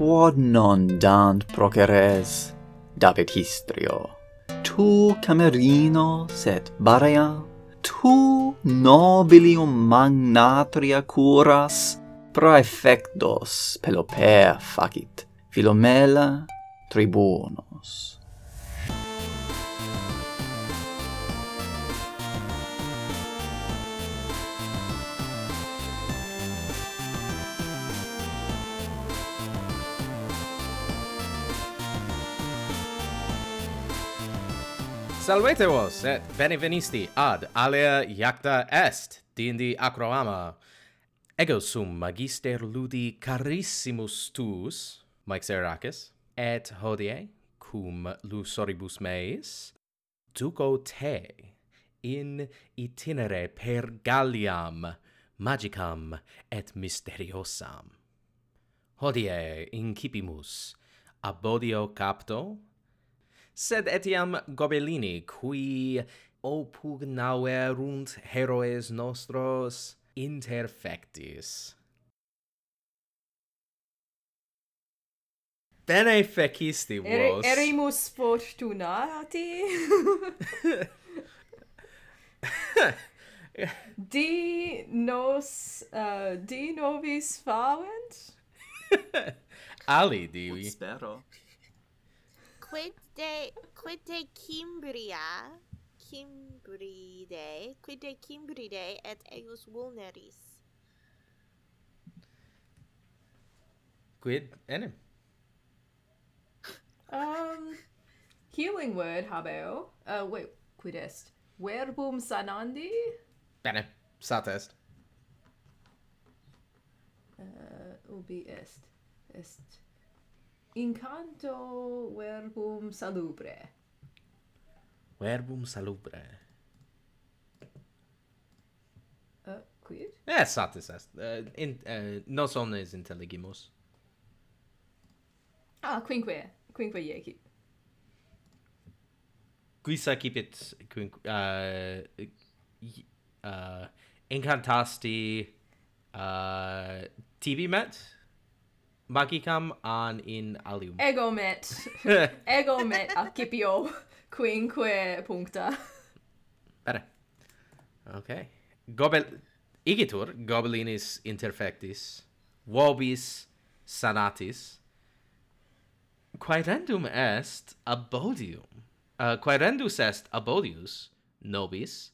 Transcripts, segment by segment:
quod non dant proceres David histrio. Tu camerino sed barea tu nobilium magnatria curas praefectos Pelopea facit Philomela tribunos. Salvete vos et benevenisti ad alea iacta est dindi acroama. Ego sum magister ludi carissimus tuus, Mixeracus, et hodie cum lusoribus meis duco te in itinere per Galliam magicam et mysteriosam. Hodie incipimus abodio capto sed etiam Gobelini, qui opugnaverunt heroes nostros, interfectis. Bene fecisti vos. Er, erimus fortunati. di nos uh, di novis favent? Ali divi. Spero quid de quid de Cimbria Cimbride quid de Cimbride et eius vulneris. Quid enim? Um healing word habeo. Uh wait quid est verbum sanandi? Bene sat est uh ubi est. Est incanto verbum salubre. Verbum salubre. Uh, quid? Eh, satis est. Uh, in, uh, nos omnes intelligimus. Ah, quinque. Quinque iecit. Quis accipit quinque... Uh, uh, incantasti uh, tibi met? magicam an in alium. Ego met. Ego met accipio quinque puncta. Bene. Okay. Gobel igitur gobelinis interfectis vobis sanatis quaerendum est abodium uh, quaerendus est abodius nobis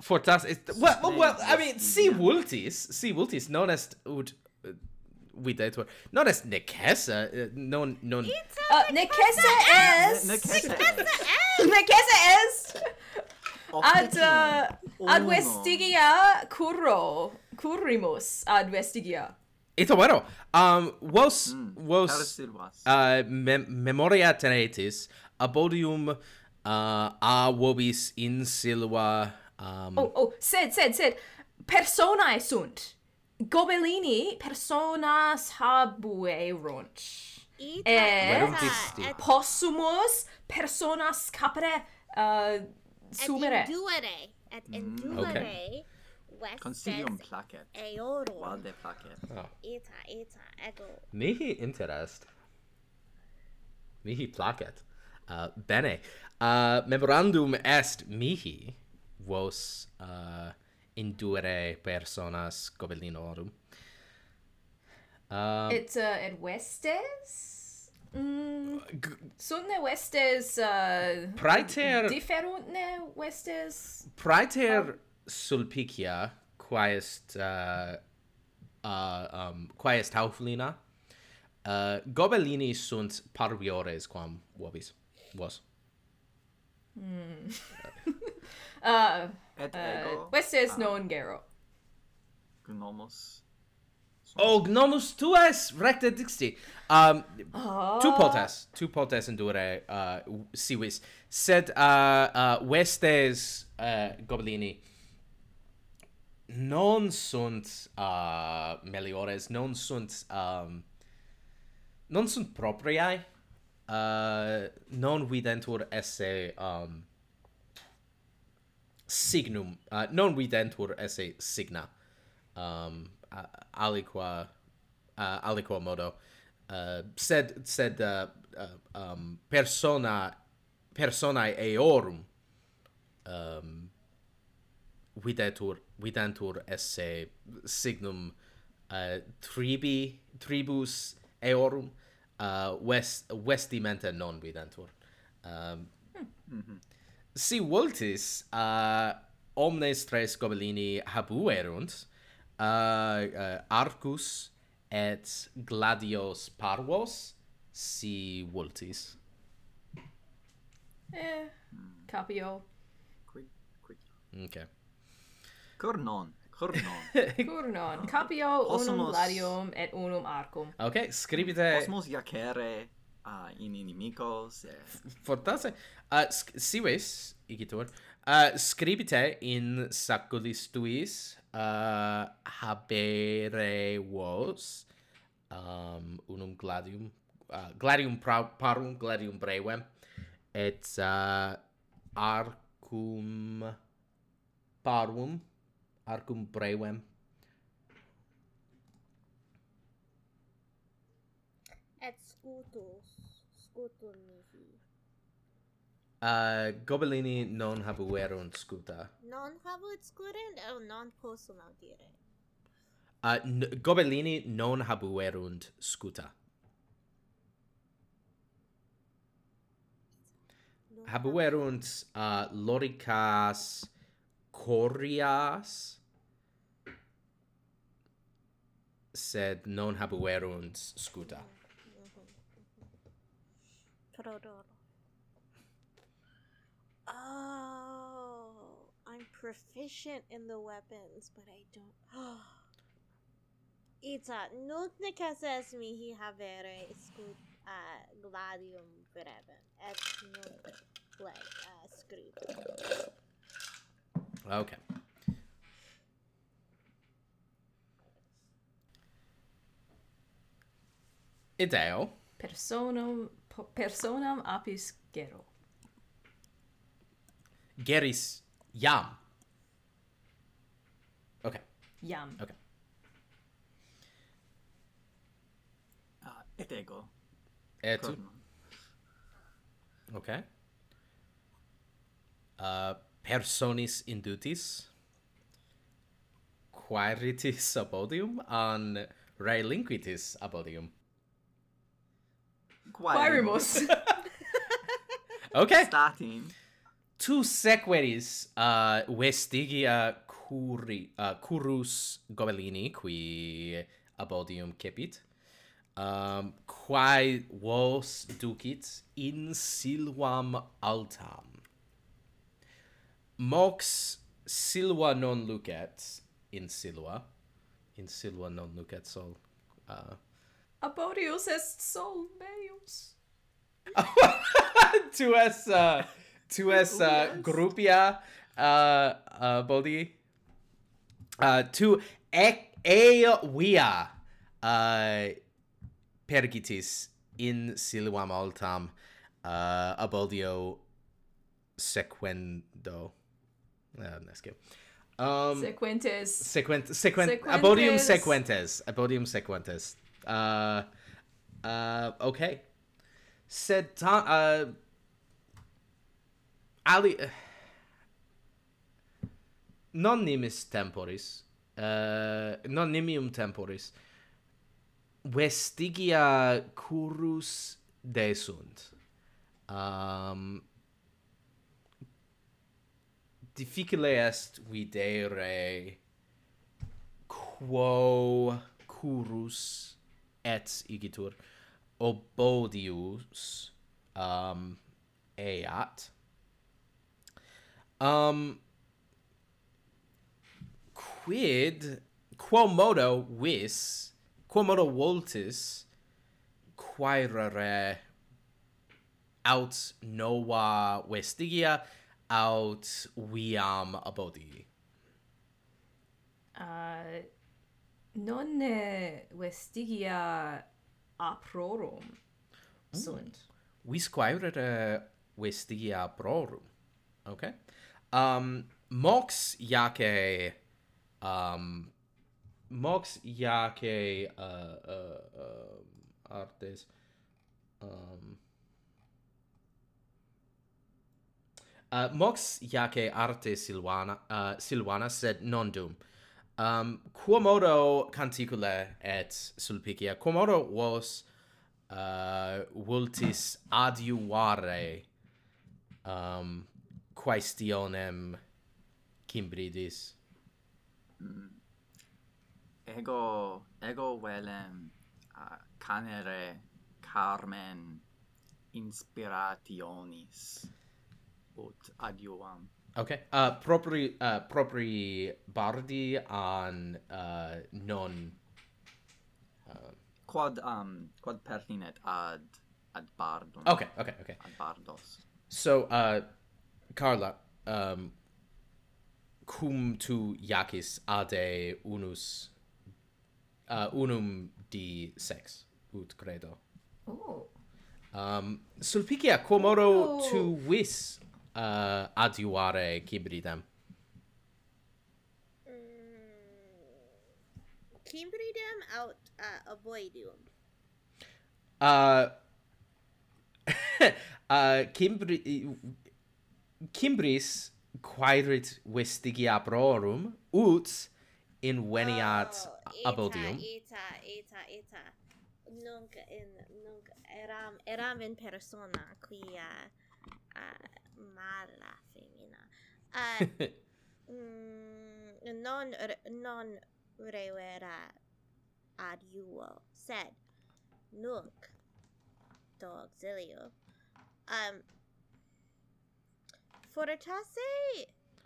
fortas est well, well, well I mean si vultis si vultis non est ut uh, videtur non est necessa uh, non non uh, necessa est. necessa est. Est. Ad uh, ad vestigia curro currimus ad vestigia. Ito bueno. Um vos mm, vos uh, mem memoria tenetis abodium uh, a vobis in silva Um, oh, oh, sed, sed, sed, personae sunt. Gobelini personas habuerunt. Ita. E possumus personas capere uh, sumere. Et induere. Et mm, induere. Mm, okay. Consilium placet. Eorum. Valde placet. Oh. Ita, ita, ego. Mihi interest. Mihi placet. Uh, bene. Uh, memorandum est mihi vos uh, indure personas gobelinorum. Um, uh, it's uh, at Westes. Mm, uh, sunne Westes. Uh, praeter. Differentne Westes. Praeter oh. Sulpicia, quaest uh, uh, um, quaest Hauflina. Uh, gobelini sunt parviores quam vobis, vos. Mm. Uh, Et uh, ego. Uh, queste es ah. non gero. Gnomos. Oh, gnomus tu es recte dixti. Um, oh. Tu ah. potes, tu potes endure uh, sivis. Sed uh, uh, vestes uh, goblini non sunt uh, meliores, non sunt um, non sunt propriae, uh, non videntur esse um, signum uh, non videntur esse signa. Um uh, aliqua uh, aliqua modo. Uh, sed sed uh, uh, um persona personae eorum um videtur videntur esse signum uh, tribi tribus eorum uh, west vestimenta non videntur. Um mm -hmm. Mm-hmm si voltis uh, omnes tres gobelini habuerunt uh, uh, arcus et gladios parvos si voltis eh capio. Quid quid. Okay cornon cornon. Cornon. Capio Osmos... unum gladium et unum arcum. Okay scribite Osmos iacere uh, in inimicos. Eh. Fortasse. Uh, sives, igitur, uh, scribite in saculis tuis uh, habere vos um, unum gladium, uh, gladium pra, parum, gladium brevem, et uh, arcum parum, arcum brevem, et scutum scutumisi. Uh, gobelini non habuerunt scuta. Non habuit scuren o non possum audire. Uh, gobelini non habuerunt scuta. Non habuerunt uh, loricas corias, sed non habuerunt scuta. Mm. Prodoro. Oh, I'm proficient in the weapons, but I don't. Ita, nunc necesses mihi havere scut uh, gladium brevem, et nunc leg uh, scribe. Okay. Ideo. Personum po- personam apis gero. Geris jam. Okay. Jam. Okay. Uh, et ego. Et. Okay. Uh, personis indutis quaeritis abodium an relinquitis abodium Quaerimus. okay. starting Tu sequeris uh, vestigia curi, uh, curus gobelini qui abodium cepit. Um, quae vos ducit in silvam altam. Mox silva non lucet in silva. In silva non lucet sol. Uh, Aborius est sol meus. tu es uh, tu es uh, grupia uh, uh, bodi uh, tu e, e via uh, pergitis in siluam altam uh, aboldio sequendo. Uh, nescio um, sequentes. sequent sequent abodium sequentes. Abodium sequentes. Uh, uh, okay. Said Tom. Uh, ali. Eh, non nimis temporis. Uh, non nimium temporis. Vestigia curus desunt. Um, difficile est videre quo curus et igitur obodius um eat um quid quo modo vis quomodo voltis quaerere aut nova vestigia aut viam abodi uh non vestigia aprorum mm. sunt. Visquaerere eh, vestigia aprorum. Okay um mox iace um mox yake uh, eh, uh, eh, uh artes um Uh, mox yake arte silvana uh, silvana sed non dum. Um, Quomodo canticule et sulpicia. Quomodo vos uh, vultis adiuare um, quaestionem Cimbridis. Mm. Ego, ego velem uh, canere Carmen inspirationis ut adiuam. Okay. Uh, propri uh, propri bardi an uh, non uh, quad um quad pertinet ad ad bardum. Okay, okay, okay. Ad bardos. So, uh Carla, um cum tu iacis ade unus uh, unum di sex ut credo. Oh. Um sulpicia quomodo oh. tu vis Uh, adiuare cibridem? Kibridem mm, out uh, avoidum. Uh, uh, Kimbri Kimbris quaerit vestigia prorum ut inveniat oh, abodium. Eta, eta, eta. Nunc in nunc eram eram in persona quia uh, mala femina. Uh, mm, non non revera ad uo, sed nunc do auxilio. Um, fortasse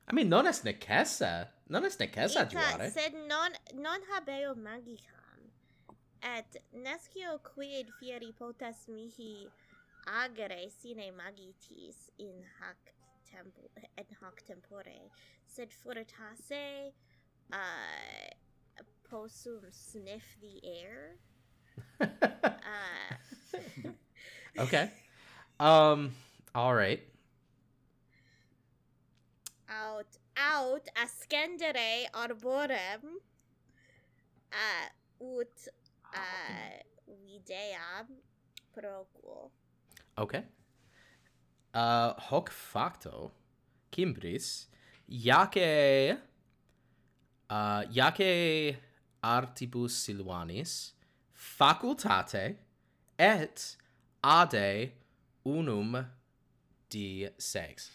I mean, non est necessa. Non est necessa juare. Sed non non habeo magicam. Et nescio quid fieri potas mihi agere sine magitis in hac tempo in hoc tempore. Sed fortasse uh possum sniff the air. Uh okay um all right. Out aut ascendere arborem uh, ut uh, videam proquo. Okay. Uh, hoc facto, cimbris, iace, uh, iace artibus Silvanis facultate et ade unum di sex.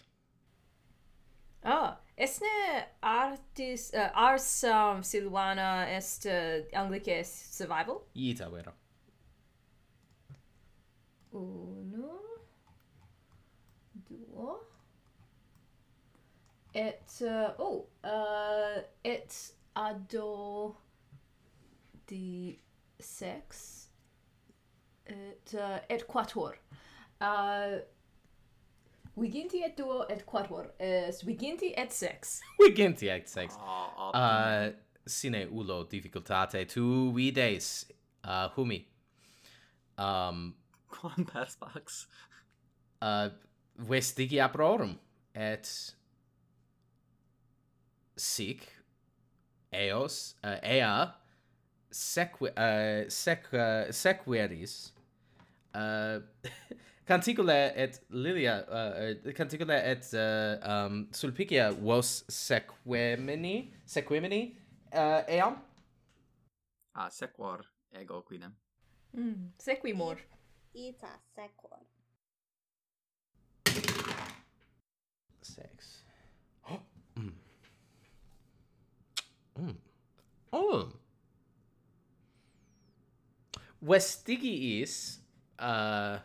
Ah, esne artis uh, ars um, Silvana est uh, anglice survival? Ita vero. Uh, duo. Et uh, oh, uh, et ado di sex et uh, et quator. Uh, Wiginti et duo et quator est uh, wiginti et sex. Wiginti et sex. Oh, uh, sine ulo difficultate tu vides uh, humi. Um, quam on, Box. Uh, vestigiaprorum et sic eos uh, ea sequ uh, eh, sec uh, sequeris uh, canticula et lilia uh, canticula et uh, um sulpicia vos sequemini sequemini uh, eam? Ah sequor ego quidem. Mm, sequimor. Ita sequor. sex. mm. Mm. Oh. Vestigiis uh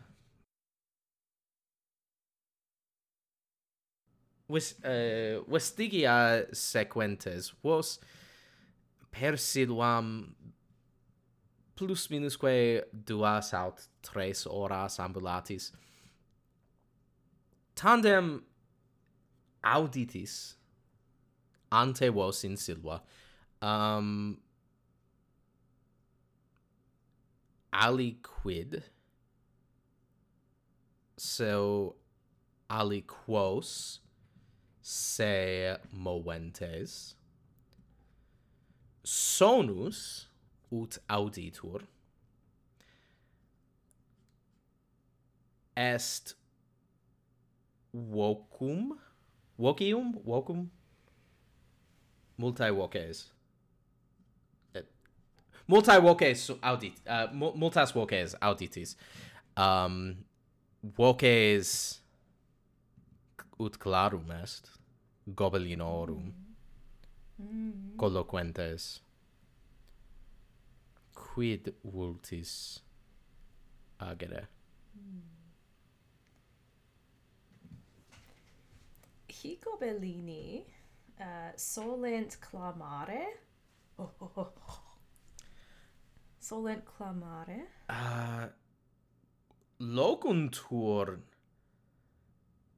West, uh, vestigia sequentes vos persiduam plus minusque duas aut tres horas ambulatis tandem auditis ante vos in silva. Um aliquid. So aliquos se moventes. Sonus ut auditur. Est vocum Wokium, wokum. Multae voces. Et... Multae voces audit, uh, multas voces auditis. Um, voces ut clarum est gobelinorum mm -hmm. colloquentes quid vultis agere mm. Higo Bellini uh, solent clamare oh, oh, oh, oh. solent clamare uh, locuntur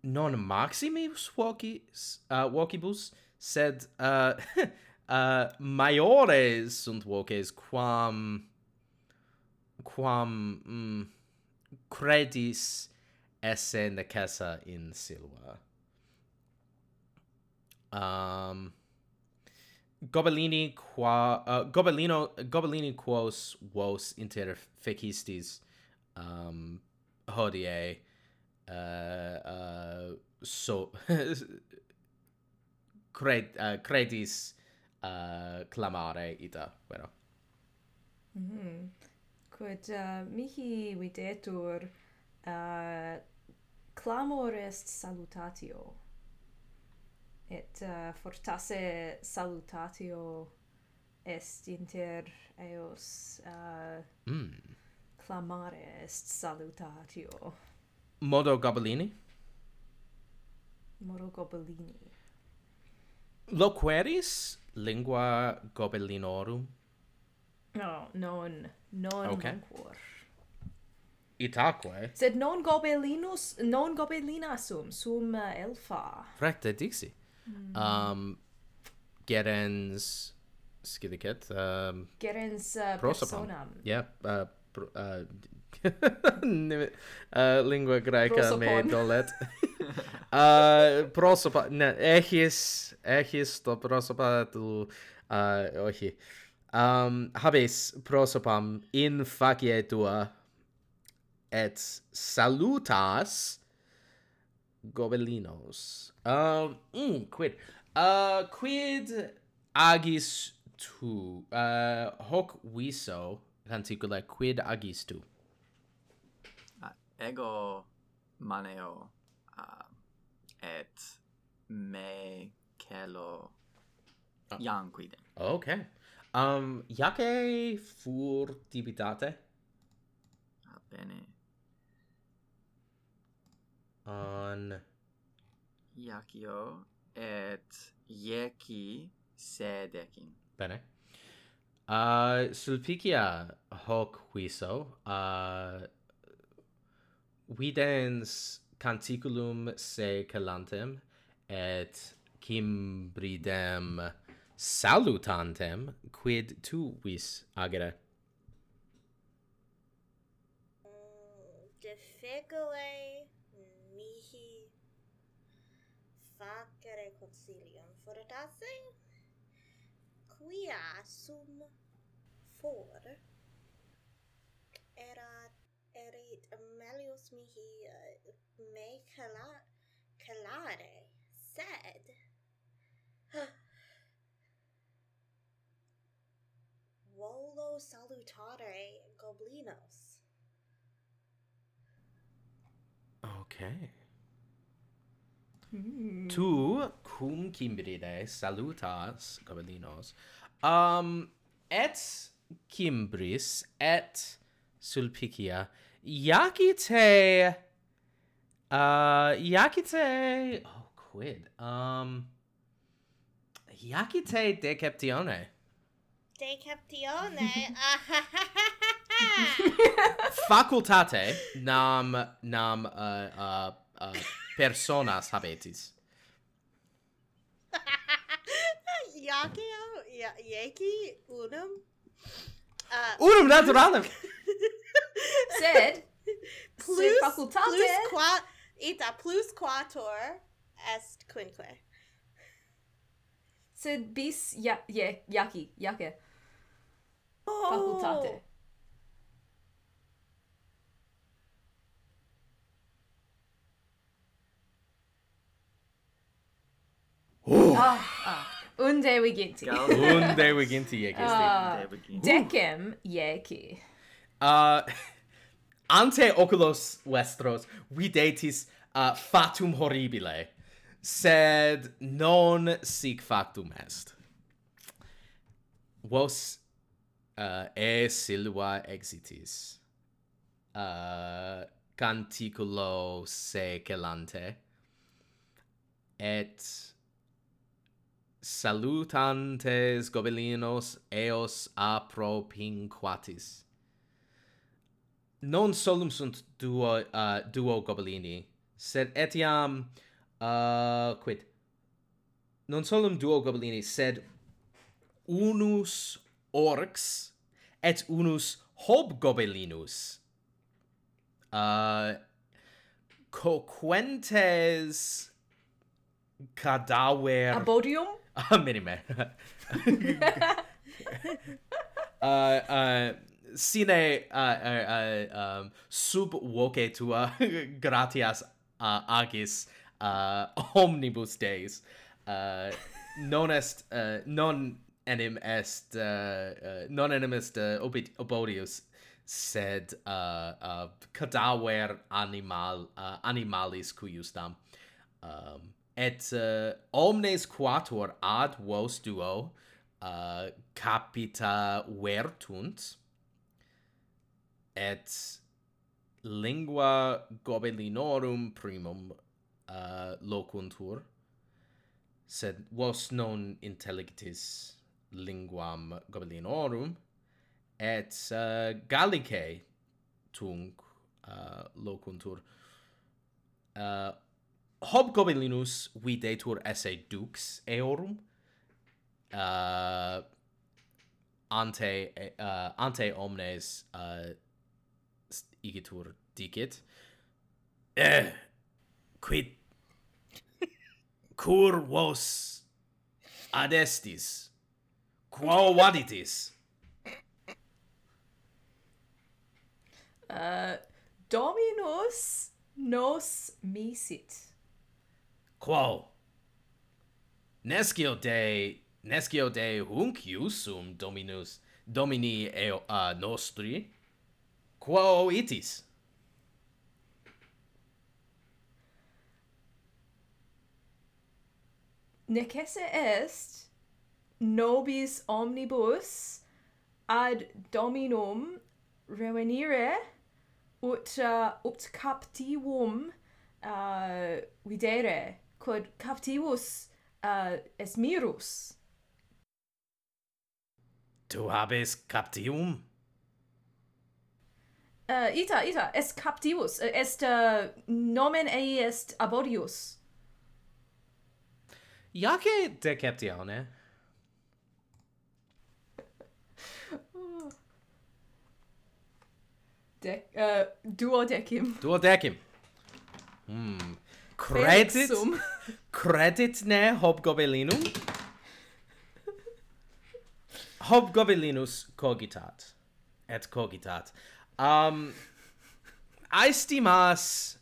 non maximus vocis uh, vocibus sed uh, uh, maiores sunt voces quam quam mm, credis esse necessa in silva um Gobelini qua uh, Gobelino Gobelini quos vos inter fecistis um hodie uh, uh so cred uh, credis uh, clamare ita vero mm -hmm. quod uh, mihi videtur uh, clamor est salutatio et uh, fortasse salutatio est inter eos uh, eh, mm. clamare est salutatio modo gobelini modo gobelini loqueris lingua gobelinorum no non non okay. Languor. Itaque. Sed non gobelinus, non gobelinasum, sum uh, elfa. Recte dixi. Mm. Um, gerens skidicet. Um, gerens uh, personam. Yeah. Uh, uh, uh, lingua greca me dolet. uh, prosopa, ne, echis echis to prosopa tu, uh, ohi. Um, habes prosopam in facie tua et salutas gobelinos. Um, mm, quid? Uh, quid agis tu? Uh, hoc viso canticula quid agis tu? Uh, ego maneo uh, et me celo uh, ah. iam quidem. Okay. Um, iace furtivitate? Ah, bene on iacio et ieci sedekin. Bene. Uh, Sulpicia hoc huiso, uh, videns canticulum se calantem et cimbridem salutantem quid tu vis agere? Mm, facere consilium fortasse quia sum for erat erit melius mihi uh, me cala, calare sed volo salutare goblinos. Okay. Mm. Tu cum Cimbride salutas gobelinos um et Cimbris et Sulpicia Iacite uh Iacite oh quid um Iacite deceptione Deceptione facultate nam nam uh uh, uh persona habetis. Yakeo, Yaki, Unum. Uh, unum naturalem. sed plus sed facultate plus qua ita plus quator est quinque. Sed bis ja, ye, yaki, yake. Oh. Facultate. Oh. Ah, ah. Unde viginti. Unde viginti jeki esti. Decem yeki. Uh, ante oculos vestros videtis uh, fatum horribile, sed non sic factum est. Vos uh, e silva exitis uh, canticulo secelante, et salutantes gobelinos eos apropinquatis. Non solum sunt duo, uh, duo gobelini, sed etiam, uh, quid, non solum duo gobelini, sed unus orcs et unus hobgobelinus. Uh, coquentes cadaver... Abodium? Ah, uh, minime. uh, uh, sine uh, uh, uh, um, sub voce tua gratias uh, agis uh, omnibus deis uh, non est uh, non enim est uh, uh, non enim est uh, obodius sed uh, uh, cadaver animal uh, animalis cuius tam um, et uh, omnes quator ad vos duo uh, capita vertunt et lingua gobelinorum primum uh, locuntur sed vos non intelligitis linguam gobelinorum et uh, gallicae tunc uh, locuntur uh, Hobgoblinosus videtur esse dux eorum? Uh, ante uh, ante omnes uh, igitur dicit eh, quid cur vos adestis? Quo vaditis? Uh, dominus nos misit quo? Nescio de nescio de hunc iusum dominus domini eo a nostri. Quo itis? Necesse est nobis omnibus ad dominum revenire ut uh, ut captivum uh, videre quod captivus uh, esmirus. Tu habes captivum? Uh, ita, ita, est captivus, eh, est uh, nomen ei est abodius. Iace deceptione? Dec, uh, duodecim. Duodecim. Hmm, Credit? Credit ne hobgobelinum? Hobgobelinus cogitat. Et cogitat. Um Aestimas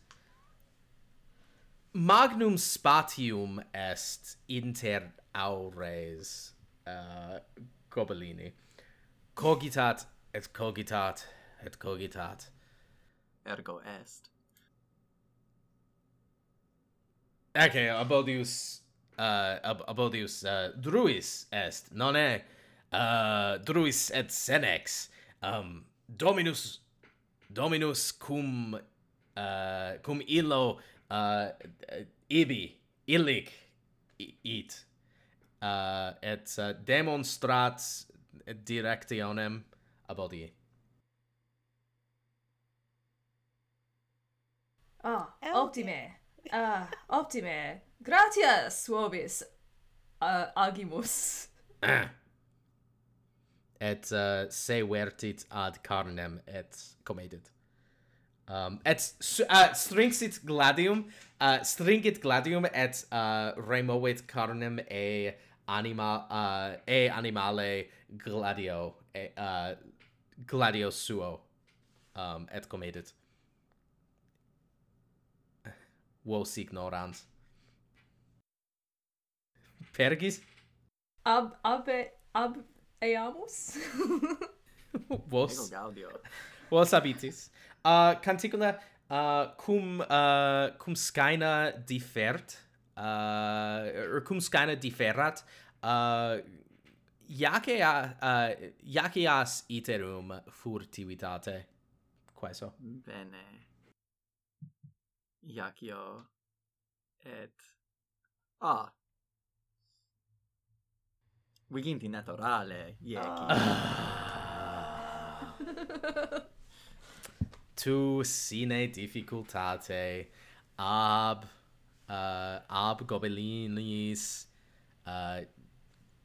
magnum spatium est inter aures uh, gobelini. Cogitat et cogitat et cogitat. Ergo est. Okay, abodius uh, ab abodius uh, druis est nonne uh, druis et senex. Um, dominus dominus cum uh, cum illo uh, ibi illic it. Uh, et uh, demonstrat directionem abodii. Ah, oh, optime. Ah, optime. Gratias, suobis uh, agimus. et uh, se vertit ad carnem et comedit. Um, et uh, stringsit gladium, uh, stringit gladium et uh, removit carnem e anima uh, e animale gladio e, uh, gladio suo um, et comedit vos ignorans. Pergis? Ab, abe, ab eamus? vos. Gaudio. Vos habitis. Uh, canticula uh, cum, uh, cum scaena differt, uh, er cum scaena differat, uh, iace, a, uh, iace as iterum furtivitate. quaeso Bene. Iacio et ah. Viginti naturale Yaki ah. tu sine difficultate ab uh, ab gobelinis uh,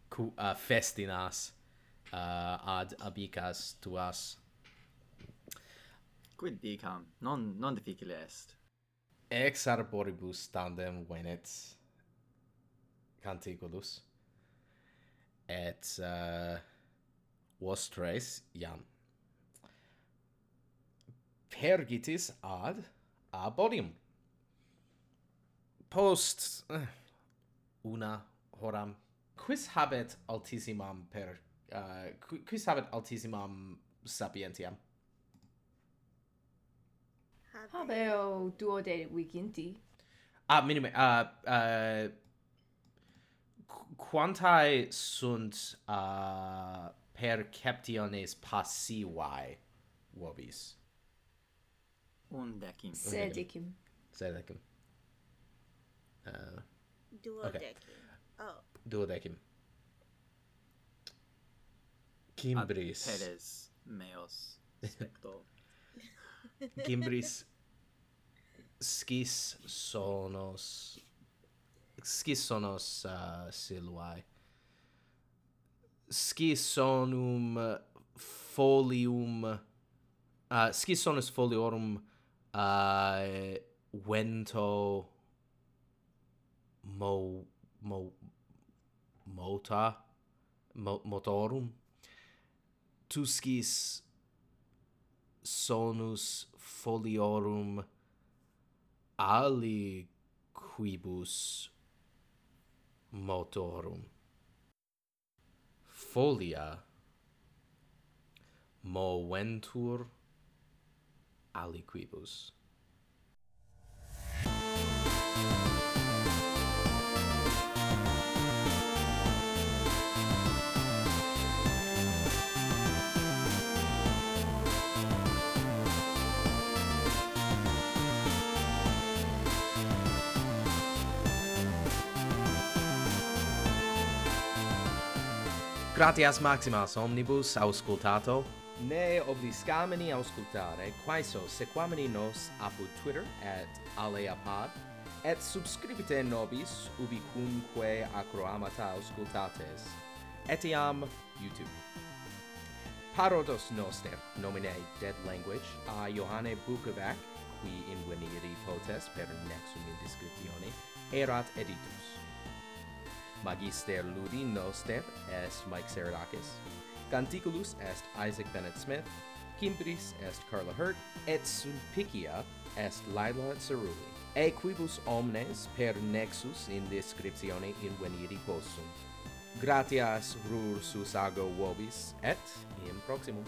cu, uh, festinas uh, ad abicas tuas. Quid dicam? Non non difficile est ex arboribus tandem venet canticulus et uh, vostres iam. Pergitis ad abodium post uh, una horam quis habet altissimam per uh, quis habet altissimam sapientiam? Habeo duo de weekinti. Ah, minime, uh, uh, quantae sunt ah, uh, perceptiones passivae vobis? Undecim. Sedicim. Sedicim. Uh, Duodecim. Okay. Oh. Duodecim. Cimbris. Ad peres meos specto. Cimbris skis sonos skis sonos uh, siluae skis sonum uh, folium uh, skis sonus foliorum uh, vento mo mo mota mo, motorum. Tu skis sonus foliorum ali quibus motorum. Folia moventur aliquibus Gratias maximas omnibus auscultato, ne obliscamini auscultare, quaeso sequamini nos apud Twitter at aleapod, et subscribite nobis ubicunque acroamata auscultates, etiam YouTube. Parodos noster, nomine Dead Language, a Johanne Bukovac, qui inveniri potes per nexum in descriptione, erat editus. Magister Ludi Noster est Mike Saradakis. Canticulus est Isaac Bennett Smith. Kimbris est Carla Hurt. Et Sulpicia est Laila Cerulli. E quibus omnes per nexus in descriptione inveniri possum. Gratias rur susago vobis, et in proximum.